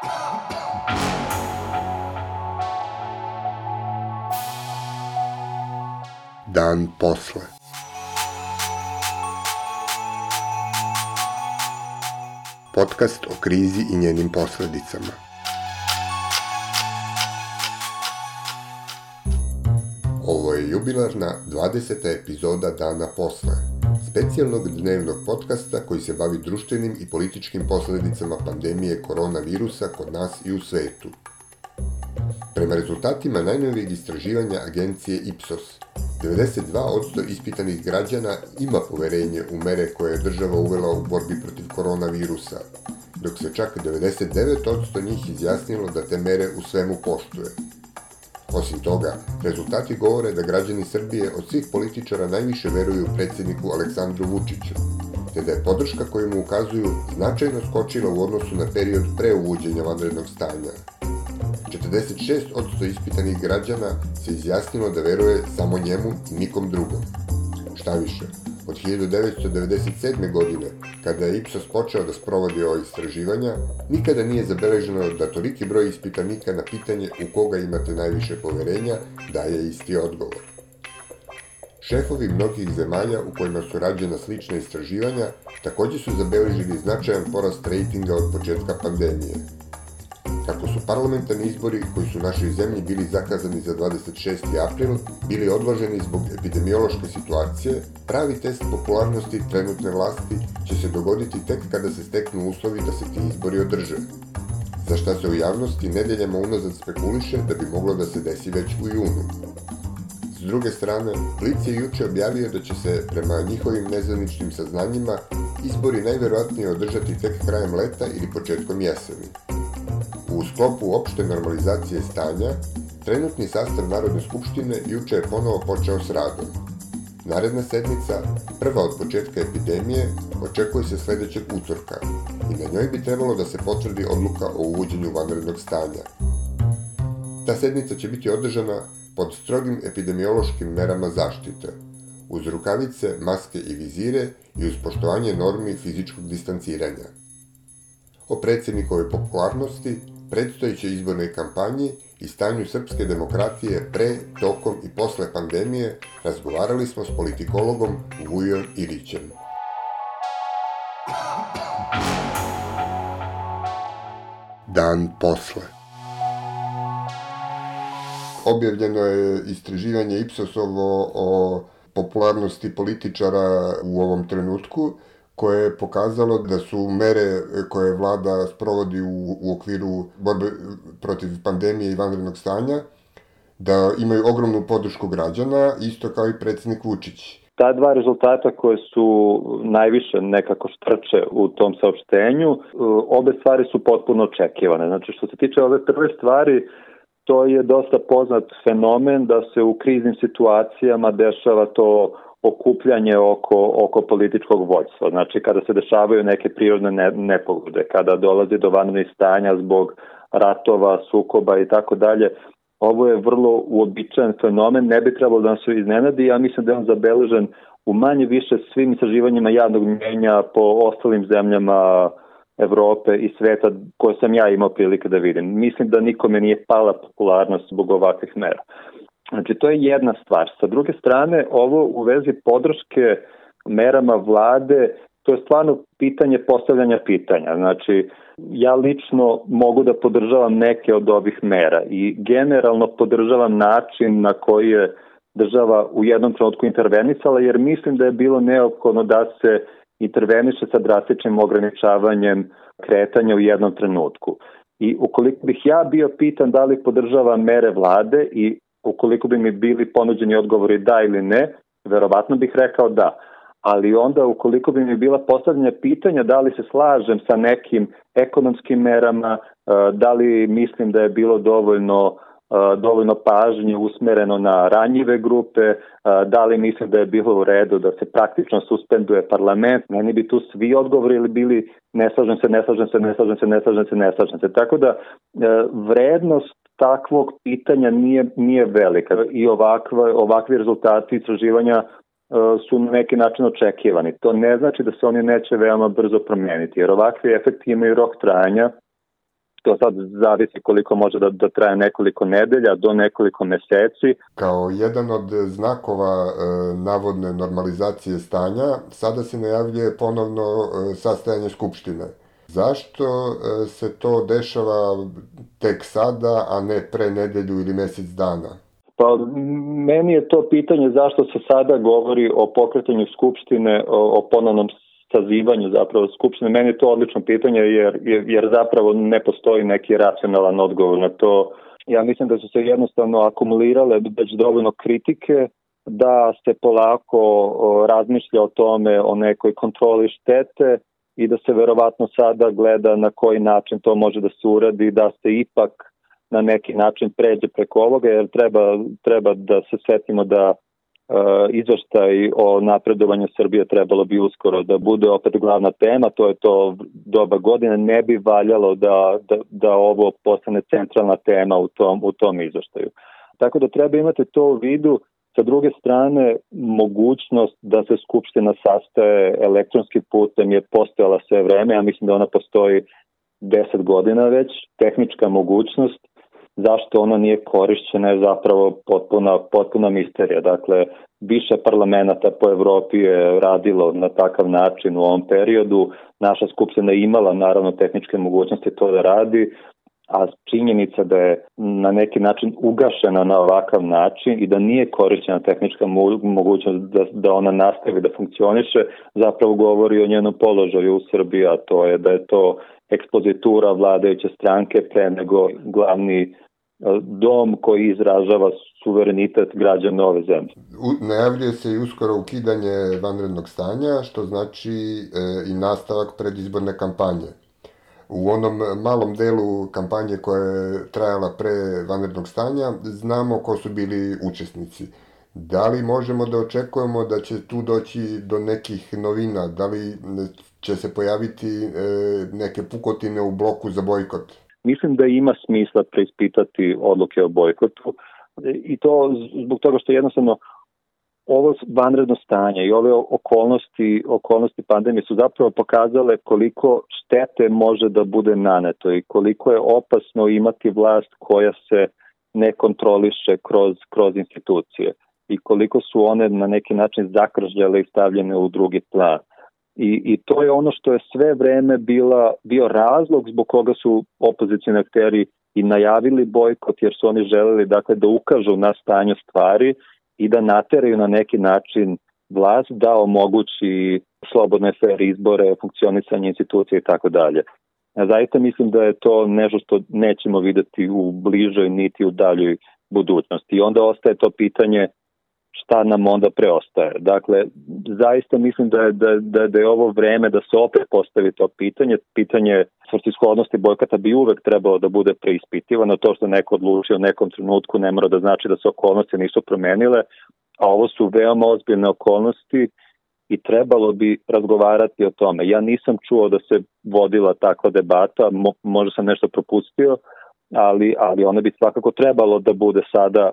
Dan posle. Podcast o krizi i njenim posledicama. Ovo je jubilarna 20. epizoda Dana posle, specijalnog dnevnog podcasta koji se bavi društvenim i političkim posledicama pandemije koronavirusa kod nas i u svetu. Prema rezultatima najnovijeg istraživanja agencije Ipsos, 92% ispitanih građana ima poverenje u mere koje je država uvela u borbi protiv koronavirusa, dok se čak 99% njih izjasnilo da te mere u svemu poštuje. Osim toga, rezultati govore da građani Srbije od svih političara najviše veruju predsedniku Aleksandru Vučiću, te da je podrška koju mu ukazuju značajno skočila u odnosu na period pre uvođenja vanrednog stanja. 46% ispitanih građana se izjasnilo da veruje samo njemu i nikom drugom. Šta više, od 1997. godine, kada je Ipsos počeo da sprovodi ova istraživanja, nikada nije zabeleženo da toliki broj ispitanika na pitanje u koga imate najviše poverenja daje isti odgovor. Šefovi mnogih zemalja u kojima su rađena slična istraživanja takođe su zabeležili značajan porast rejtinga od početka pandemije, Kako su parlamentarni izbori koji su našoj zemlji bili zakazani za 26. april, bili odloženi zbog epidemiološke situacije, pravi test popularnosti trenutne vlasti će se dogoditi tek kada se steknu uslovi da se ti izbori održe. Za šta se u javnosti nedeljama unazad spekuliše da bi moglo da se desi već u junu. S druge strane, Blic je juče objavio da će se, prema njihovim nezvaničnim saznanjima, izbori najverovatnije održati tek krajem leta ili početkom jeseni. U sklopu opšte normalizacije stanja, trenutni sastav Narodne skupštine juče je ponovo počeo s radom. Naredna sednica, prva od početka epidemije, očekuje se sledećeg utorka i na njoj bi trebalo da se potvrdi odluka o uvođenju vanrednog stanja. Ta sednica će biti održana pod strogim epidemiološkim merama zaštite, uz rukavice, maske i vizire i uz poštovanje normi fizičkog distanciranja. O predsednikovoj popularnosti predstojećoj izbornoj kampanji i stanju srpske demokratije pre, tokom i posle pandemije razgovarali smo s politikologom Vujom Ilićem. Dan posle Objavljeno je istraživanje Ipsosovo o popularnosti političara u ovom trenutku koje je pokazalo da su mere koje vlada sprovodi u, u okviru borbe protiv pandemije i vanrednog stanja, da imaju ogromnu podršku građana, isto kao i predsednik Vučić. Ta dva rezultata koje su najviše nekako štrče u tom saopštenju, obe stvari su potpuno očekivane. Znači što se tiče ove prve stvari, to je dosta poznat fenomen da se u kriznim situacijama dešava to okupljanje oko, oko političkog vođstva. Znači, kada se dešavaju neke prirodne ne, nepogode, kada dolazi do vanrednih stanja zbog ratova, sukoba i tako dalje, ovo je vrlo uobičajen fenomen, ne bi trebalo da nas iznenadi, ja mislim da je on zabeležen u manje više svim istraživanjima javnog mjenja po ostalim zemljama Evrope i sveta koje sam ja imao prilike da vidim. Mislim da nikome nije pala popularnost zbog ovakvih mera. Znači, to je jedna stvar. Sa druge strane, ovo u vezi podrške merama vlade, to je stvarno pitanje postavljanja pitanja. Znači, ja lično mogu da podržavam neke od ovih mera i generalno podržavam način na koji je država u jednom trenutku intervenisala, jer mislim da je bilo neophodno da se interveniše sa drastičnim ograničavanjem kretanja u jednom trenutku. I ukoliko bih ja bio pitan da li podržavam mere vlade i ukoliko bi mi bili ponuđeni odgovori da ili ne, verovatno bih rekao da. Ali onda ukoliko bi mi bila postavljena pitanja da li se slažem sa nekim ekonomskim merama, e, da li mislim da je bilo dovoljno e, dovoljno pažnje usmereno na ranjive grupe, e, da li mislim da je bilo u redu da se praktično suspenduje parlament, meni bi tu svi odgovori bili ne slažem se, ne slažem se, ne slažem se, ne slažem se, ne slažem se. Tako da vrednost takvog pitanja nije, nije velika i ovakve, ovakvi rezultati istraživanja e, su na neki način očekivani. To ne znači da se oni neće veoma brzo promijeniti, jer ovakvi efekti imaju rok trajanja To sad zavisi koliko može da, da traje nekoliko nedelja do nekoliko meseci. Kao jedan od znakova e, navodne normalizacije stanja, sada se najavljuje ponovno e, sastajanje Skupštine. Zašto e, se to dešava tek sada, a ne pre nedelju ili mesec dana? Pa meni je to pitanje zašto se sada govori o pokretanju Skupštine, o, o ponovnom sazivanju zapravo Skupštine. Meni je to odlično pitanje jer, jer, jer zapravo ne postoji neki racionalan odgovor na to. Ja mislim da su se jednostavno akumulirale već dovoljno kritike da se polako razmišlja o tome, o nekoj kontroli štete i da se verovatno sada gleda na koji način to može da se uradi, da se ipak na neki način pređe preko ovoga, jer treba, treba da se setimo da izveštaj o napredovanju Srbije trebalo bi uskoro da bude opet glavna tema, to je to doba godine, ne bi valjalo da, da, da ovo postane centralna tema u tom, u tom izveštaju. Tako da treba imati to u vidu, Sa druge strane, mogućnost da se Skupština sastaje elektronskim putem je postojala sve vreme, ja mislim da ona postoji 10 godina već, tehnička mogućnost, zašto ona nije korišćena je zapravo potpuna, potpuna misterija. Dakle, više parlamenta po Evropi je radilo na takav način u ovom periodu. Naša skupština imala naravno tehničke mogućnosti to da radi, a činjenica da je na neki način ugašena na ovakav način i da nije korišćena tehnička mogućnost da, da ona nastavi da funkcioniše, zapravo govori o njenom položaju u Srbiji, a to je da je to ekspozitura vladajuće stranke pre nego glavni dom koji izražava suverenitet građana ove zemlje. U, najavljuje se i uskoro ukidanje vanrednog stanja, što znači e, i nastavak predizborne kampanje u onom malom delu kampanje koja je trajala pre vanrednog stanja, znamo ko su bili učesnici. Da li možemo da očekujemo da će tu doći do nekih novina? Da li će se pojaviti e, neke pukotine u bloku za bojkot? Mislim da ima smisla preispitati odluke o bojkotu i to zbog toga što jednostavno ovo vanredno stanje i ove okolnosti, okolnosti pandemije su zapravo pokazale koliko štete može da bude naneto i koliko je opasno imati vlast koja se ne kontroliše kroz, kroz institucije i koliko su one na neki način zakržljale i stavljene u drugi plan. I, I to je ono što je sve vreme bila, bio razlog zbog koga su opozicijni akteri i najavili bojkot jer su oni želeli dakle da ukažu na stanje stvari i da nateraju na neki način vlast da omogući slobodne fair izbore, funkcionisanje institucije i tako dalje. Zaista mislim da je to nešto što nećemo videti u bližoj niti u daljoj budućnosti. I onda ostaje to pitanje šta nam onda preostaje. Dakle, zaista mislim da je, da, da, da je ovo vreme da se opet postavi to pitanje. Pitanje svrstishodnosti bojkata bi uvek trebalo da bude preispitivano. To što neko odlučio u nekom trenutku ne mora da znači da se okolnosti nisu promenile, a ovo su veoma ozbiljne okolnosti i trebalo bi razgovarati o tome. Ja nisam čuo da se vodila takva debata, mo, možda sam nešto propustio, ali, ali ona bi svakako trebalo da bude sada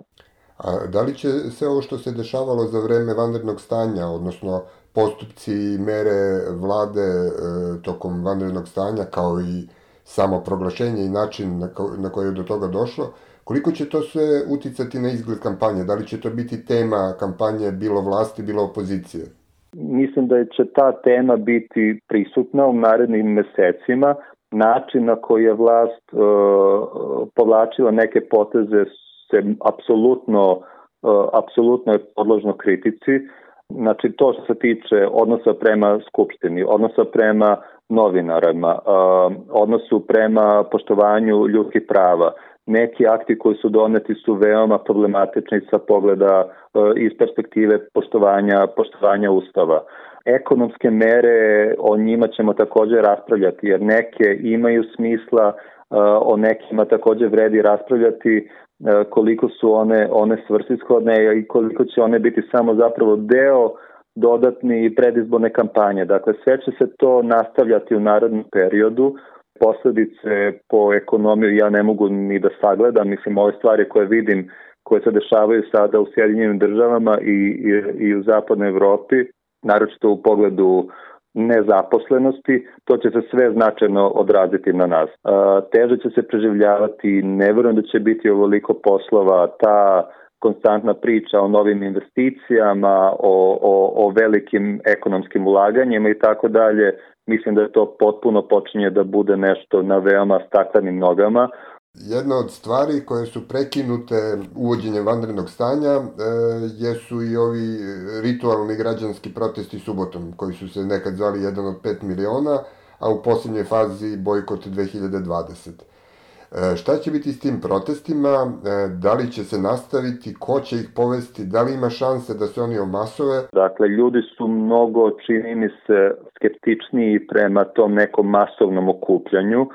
A da li će sve ovo što se dešavalo za vreme vanrednog stanja, odnosno postupci i mere vlade e, tokom vanrednog stanja, kao i samo proglašenje i način na, ko, na koji je do toga došlo, koliko će to sve uticati na izgled kampanje? Da li će to biti tema kampanje bilo vlasti, bilo opozicije? Mislim da će ta tema biti prisutna u narednim mesecima. Način na koji je vlast uh, povlačila neke poteze se apsolutno e, apsolutno je podložno kritici. Znači to što se tiče odnosa prema Skupštini, odnosa prema novinarima, e, odnosu prema poštovanju ljudskih prava. Neki akti koji su doneti su veoma problematični sa pogleda e, iz perspektive poštovanja, poštovanja ustava. Ekonomske mere, o njima ćemo takođe raspravljati, jer neke imaju smisla, o nekima takođe vredi raspravljati, koliko su one, one svrsishodne i koliko će one biti samo zapravo deo dodatni predizborne kampanje. Dakle, sve će se to nastavljati u narodnom periodu. Posledice po ekonomiju ja ne mogu ni da sagledam. Mislim, ove stvari koje vidim, koje se dešavaju sada u Sjedinjenim državama i, i, i u zapadnoj Evropi, naročito u pogledu nezaposlenosti, to će se sve značajno odraziti na nas. Teže će se preživljavati, ne verujem da će biti ovoliko poslova, ta konstantna priča o novim investicijama, o, o, o velikim ekonomskim ulaganjima i tako dalje, mislim da je to potpuno počinje da bude nešto na veoma staklenim nogama. Jedna od stvari koje su prekinute uvođenjem vanrednog stanja e, jesu i ovi ritualni građanski protesti subotom, koji su se nekad zvali jedan od 5 miliona, a u posljednjoj fazi bojkot 2020. E, šta će biti s tim protestima? E, da li će se nastaviti? Ko će ih povesti? Da li ima šanse da se oni omasove? Dakle, ljudi su mnogo, čini mi se, skeptičniji prema tom nekom masovnom okupljanju.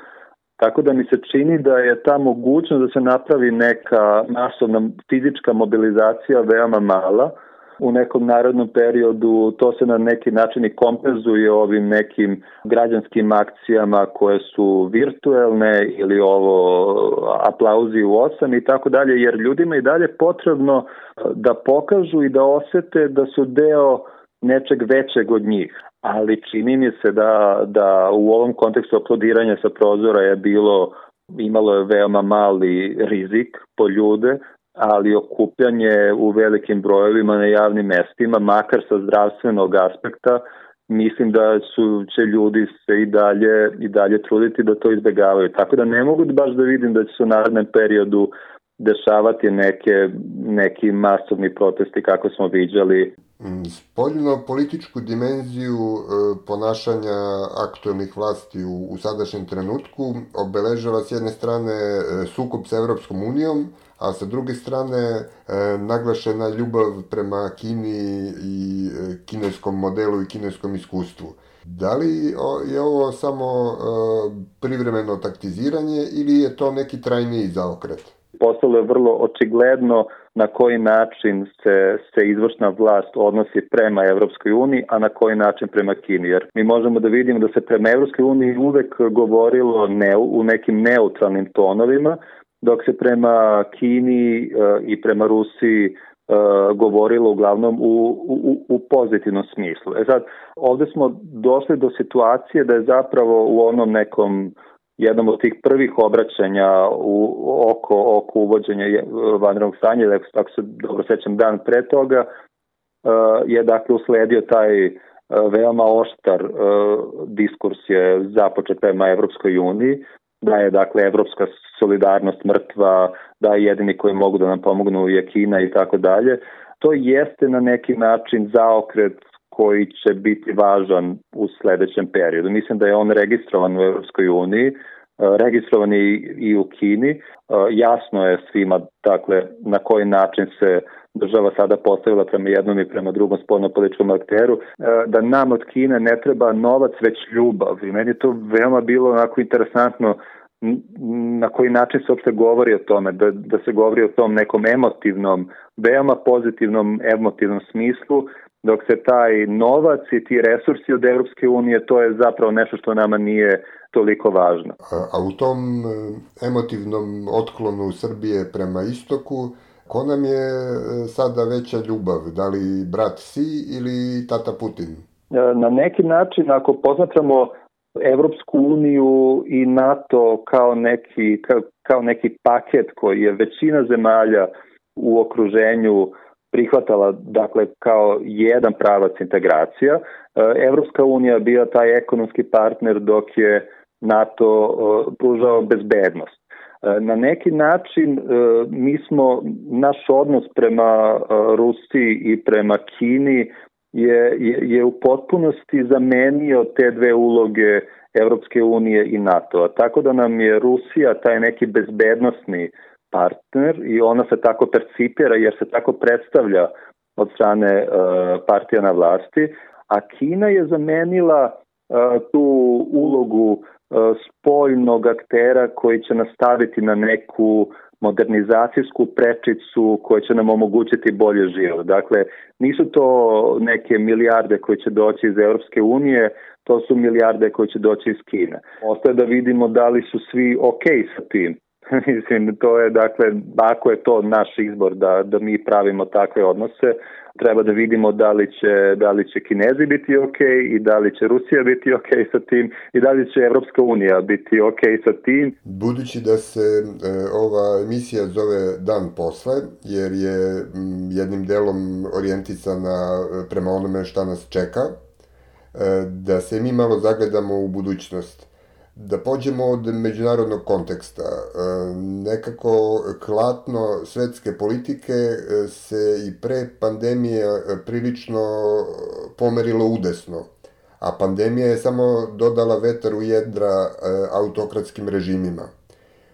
Tako da mi se čini da je ta mogućnost da se napravi neka masovna fizička mobilizacija veoma mala. U nekom narodnom periodu to se na neki način i kompenzuje ovim nekim građanskim akcijama koje su virtuelne ili ovo aplauzi u osam i tako dalje, jer ljudima i dalje potrebno da pokažu i da osete da su deo nečeg većeg od njih. Ali čini mi se da, da u ovom kontekstu aplodiranja sa prozora je bilo imalo je veoma mali rizik po ljude, ali okupljanje u velikim brojevima na javnim mestima, makar sa zdravstvenog aspekta, mislim da su će ljudi se i dalje i dalje truditi da to izbegavaju. Tako da ne mogu baš da vidim da će se u narednom periodu dešavati neke, neki masovni protesti kako smo viđali. Mm, spoljno političku dimenziju e, ponašanja aktualnih vlasti u, u sadašnjem trenutku obeležava s jedne strane e, sukob sa Evropskom unijom, a sa druge strane e, naglašena ljubav prema Kini i kineskom modelu i kineskom iskustvu. Da li je ovo samo privremeno taktiziranje ili je to neki trajniji zaokret? Postalo je vrlo očigledno na koji način se, se izvršna vlast odnosi prema Evropskoj uniji, a na koji način prema Kini. Jer mi možemo da vidimo da se prema Evropskoj uniji uvek govorilo ne, u nekim neutralnim tonovima, dok se prema Kini uh, i prema Rusiji uh, govorilo uglavnom u, u, u pozitivnom smislu. E sad, ovde smo došli do situacije da je zapravo u onom nekom jednom od tih prvih obraćanja u, oko, oko uvođenja vanrednog stanja, da ako se dobro sećam dan pre toga, uh, je dakle usledio taj uh, veoma oštar uh, diskurs je započet prema Evropskoj uniji, da je dakle evropska solidarnost mrtva, da jedini koji mogu da nam pomognu je Kina i tako dalje. To jeste na neki način zaokret koji će biti važan u sledećem periodu. Mislim da je on registrovan u Evropskoj uniji, e, registrovan i, i u Kini. E, jasno je svima dakle, na koji način se država sada postavila prema jednom i prema drugom spoljno-političkom akteru, e, da nam od Kine ne treba novac, već ljubav. I meni je to veoma bilo onako interesantno na koji način se uopšte govori o tome, da, da se govori o tom nekom emotivnom, veoma pozitivnom emotivnom smislu, dok se taj novac i ti resursi od Evropske unije, to je zapravo nešto što nama nije toliko važno. A, a u tom e, emotivnom otklonu Srbije prema istoku, ko nam je e, sada veća ljubav? Da li brat Si ili tata Putin? E, na neki način, ako poznatramo Evropsku uniju i NATO kao neki, kao, kao neki paket koji je većina zemalja u okruženju prihvatala dakle kao jedan pravac integracija. Evropska unija bio taj ekonomski partner dok je NATO pružao bezbednost. Na neki način mi smo, naš odnos prema Rusiji i prema Kini je, je, je u potpunosti zamenio te dve uloge Evropske unije i NATO-a. Tako da nam je Rusija taj neki bezbednostni partner i ona se tako percipira jer se tako predstavlja od strane uh, partija na vlasti, a Kina je zamenila uh, tu ulogu uh, spoljnog aktera koji će nastaviti na neku modernizacijsku prečicu koja će nam omogućiti bolje život. Dakle, nisu to neke milijarde koje će doći iz Europske unije, to su milijarde koje će doći iz Kine. Ostaje da vidimo da li su svi ok sa tim. Mislim, to je, dakle, ako je to naš izbor da, da mi pravimo takve odnose, treba da vidimo da li će, da li će Kinezi biti ok i da li će Rusija biti ok sa tim i da li će Evropska unija biti ok sa tim. Budući da se e, ova emisija zove Dan posle, jer je m, jednim delom orijentisana e, prema onome šta nas čeka, e, da se mi malo zagledamo u budućnost Da pođemo od međunarodnog konteksta. E, nekako klatno svetske politike e, se i pre pandemije e, prilično pomerilo udesno, a pandemija je samo dodala vetar u jedra autokratskim režimima.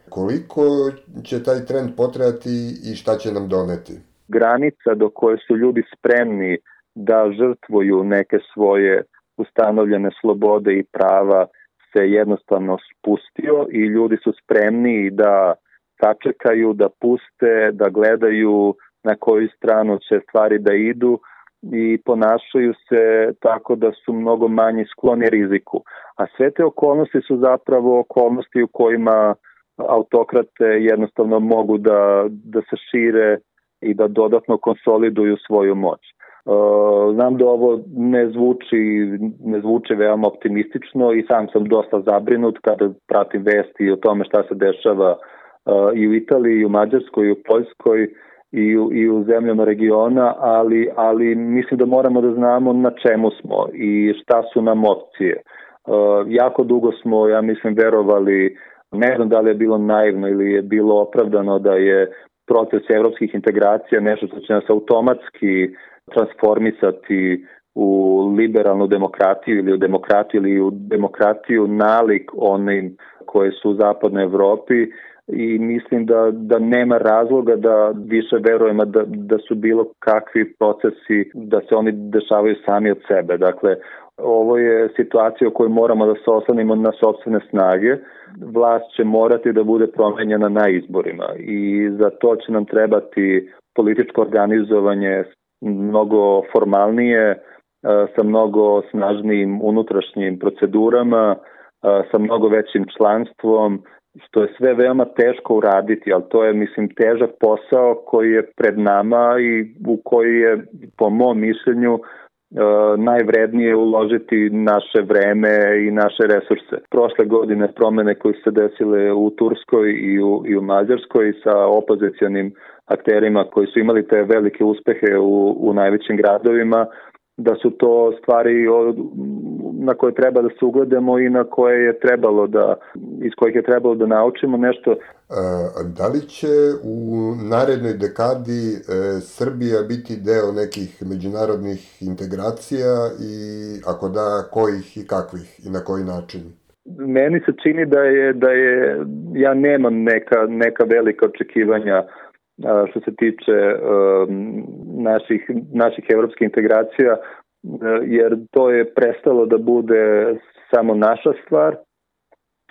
Koliko će taj trend potrajati i šta će nam doneti? Granica do koje su ljudi spremni da žrtvuju neke svoje ustanovljene slobode i prava se jednostavno spustio i ljudi su spremni da sačekaju, da puste, da gledaju na koju stranu će stvari da idu i ponašaju se tako da su mnogo manje skloni riziku. A sve te okolnosti su zapravo okolnosti u kojima autokrate jednostavno mogu da, da se šire i da dodatno konsoliduju svoju moć. Uh, znam da ovo ne zvuči, ne zvuči veoma optimistično i sam sam dosta zabrinut kada pratim vesti o tome šta se dešava uh, i u Italiji, i u Mađarskoj, i u Poljskoj, i u, i u zemljama regiona, ali, ali mislim da moramo da znamo na čemu smo i šta su nam opcije. Uh, jako dugo smo, ja mislim, verovali, ne znam da li je bilo naivno ili je bilo opravdano da je proces evropskih integracija nešto što će nas automatski transformisati u liberalnu demokratiju ili u demokratiju ili u demokratiju nalik onim koje su u zapadnoj Evropi i mislim da, da nema razloga da više verujemo da, da su bilo kakvi procesi, da se oni dešavaju sami od sebe. Dakle, ovo je situacija u kojoj moramo da se oslanimo na sobstvene snage. Vlast će morati da bude promenjena na izborima i za to će nam trebati političko organizovanje mnogo formalnije, sa mnogo snažnijim unutrašnjim procedurama, sa mnogo većim članstvom, što je sve veoma teško uraditi, ali to je, mislim, težak posao koji je pred nama i u koji je, po mom mišljenju, najvrednije uložiti naše vreme i naše resurse. Prošle godine promene koje se desile u Turskoj i u, i u Mađarskoj sa opozicijanim akterima koji su imali te velike uspehe u, u najvećim gradovima, da su to stvari na koje treba da se ugledamo i na koje je trebalo da, iz kojih je trebalo da naučimo nešto. Da li će u narednoj dekadi e, Srbija biti deo nekih međunarodnih integracija i ako da, kojih i kakvih i na koji način? Meni se čini da je, da je ja nemam neka, neka velika očekivanja što se tiče naših, naših evropskih integracija, jer to je prestalo da bude samo naša stvar,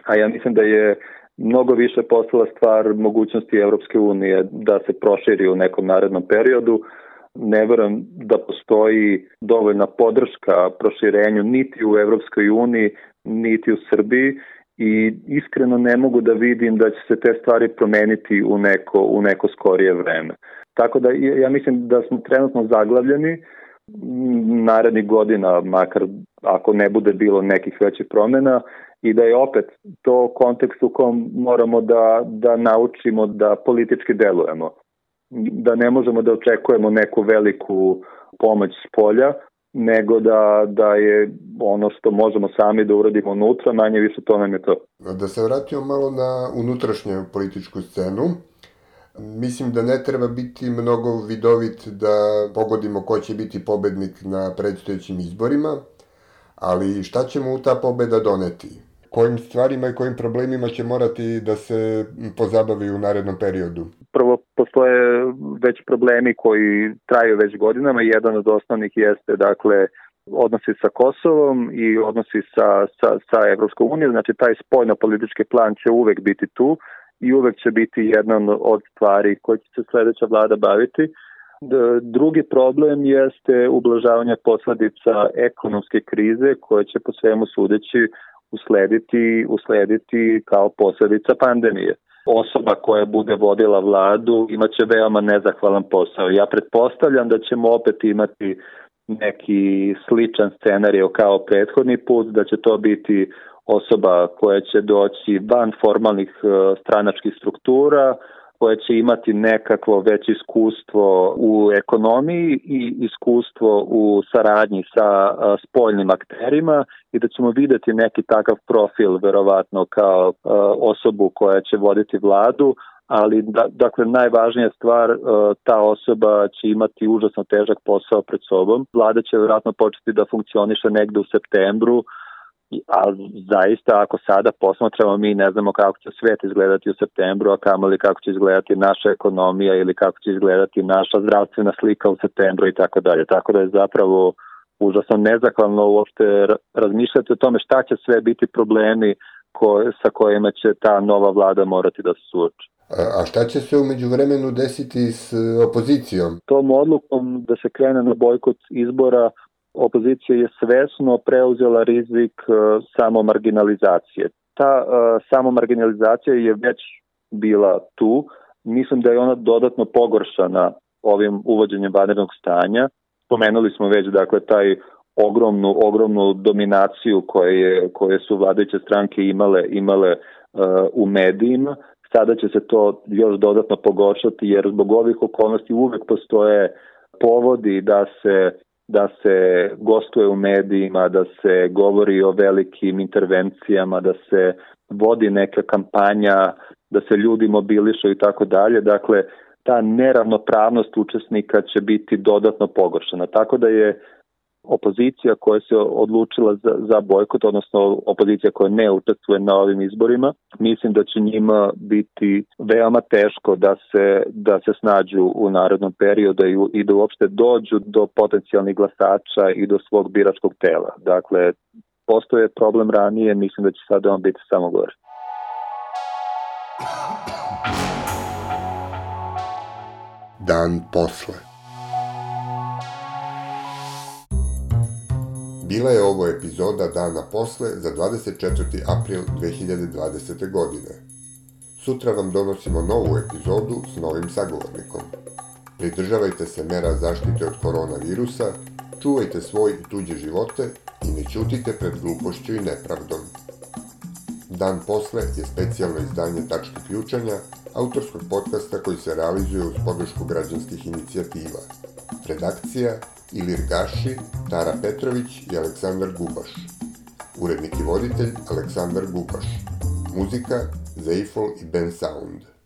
a ja mislim da je mnogo više postala stvar mogućnosti Evropske unije da se proširi u nekom narednom periodu. Ne verujem da postoji dovoljna podrška proširenju niti u Evropskoj uniji, niti u Srbiji i iskreno ne mogu da vidim da će se te stvari promeniti u neko, u neko skorije vreme. Tako da ja mislim da smo trenutno zaglavljeni narednih godina, makar ako ne bude bilo nekih većih promena i da je opet to kontekst u kom moramo da, da naučimo da politički delujemo. Da ne možemo da očekujemo neku veliku pomoć s polja, nego da, da je ono što možemo sami da uradimo unutra, manje više to nam je to. Da se vratimo malo na unutrašnju političku scenu, Mislim da ne treba biti mnogo vidovit da pogodimo ko će biti pobednik na predstojećim izborima, ali šta će mu ta pobeda doneti? Kojim stvarima i kojim problemima će morati da se pozabavi u narednom periodu? Prvo, postoje već problemi koji traju već godinama. Jedan od osnovnih jeste, dakle, odnosi sa Kosovom i odnosi sa, sa, sa Evropskom unijom. Znači, taj spoljno-politički plan će uvek biti tu i uvek će biti jedna od stvari koje će se sledeća vlada baviti. Drugi problem jeste ublažavanje posledica ekonomske krize koje će po svemu sudeći uslediti, uslediti kao posledica pandemije. Osoba koja bude vodila vladu imaće veoma nezahvalan posao. Ja pretpostavljam da ćemo opet imati neki sličan scenarij kao prethodni put, da će to biti osoba koja će doći van formalnih e, stranačkih struktura, koja će imati nekakvo veće iskustvo u ekonomiji i iskustvo u saradnji sa spoljnim akterima i da ćemo videti neki takav profil verovatno kao osobu koja će voditi vladu, ali da, dakle najvažnija stvar ta osoba će imati užasno težak posao pred sobom. Vlada će verovatno početi da funkcioniše negde u septembru, a zaista ako sada posmatramo mi ne znamo kako će svet izgledati u septembru, a kamoli kako će izgledati naša ekonomija ili kako će izgledati naša zdravstvena slika u septembru i tako dalje. Tako da je zapravo užasno nezahvalno uopšte razmišljati o tome šta će sve biti problemi koje, sa kojima će ta nova vlada morati da se suoči. A šta će se umeđu vremenu desiti s opozicijom? Tom odlukom da se krene na bojkot izbora opozicija je svesno preuzela rizik e, samo marginalizacije. Ta e, samo marginalizacija je već bila tu. Mislim da je ona dodatno pogoršana ovim uvođenjem vanrednog stanja. Pomenuli smo već dakle taj ogromnu ogromnu dominaciju koje koje su vladajuće stranke imale imale uh, u medijima sada će se to još dodatno pogoršati jer zbog ovih okolnosti uvek postoje povodi da se da se gostuje u medijima, da se govori o velikim intervencijama, da se vodi neka kampanja, da se ljudi mobilišu i tako dalje. Dakle, ta neravnopravnost učesnika će biti dodatno pogoršana. Tako da je opozicija koja se odlučila za, za bojkot, odnosno opozicija koja ne učestvuje na ovim izborima, mislim da će njima biti veoma teško da se, da se snađu u narodnom periodu i, i da uopšte dođu do potencijalnih glasača i do svog biračkog tela. Dakle, postoje problem ranije, mislim da će sada on biti samo gore. Dan posle Bila je ovo epizoda dana posle za 24. april 2020. godine. Sutra vam donosimo novu epizodu s novim sagovornikom. Pridržavajte se mera zaštite od koronavirusa, čuvajte svoj i tuđe živote i ne ćutite pred glupošću i nepravdom. Dan posle je specijalno izdanje Tačke ključanja, autorskog podcasta koji se realizuje uz podršku građanskih inicijativa. Redakcija Ilir Gaši, Tara Petrović i Aleksandar Gubaš. Urednik i voditelj Aleksandar Gubaš. Muzika Zeifol i Ben Sound.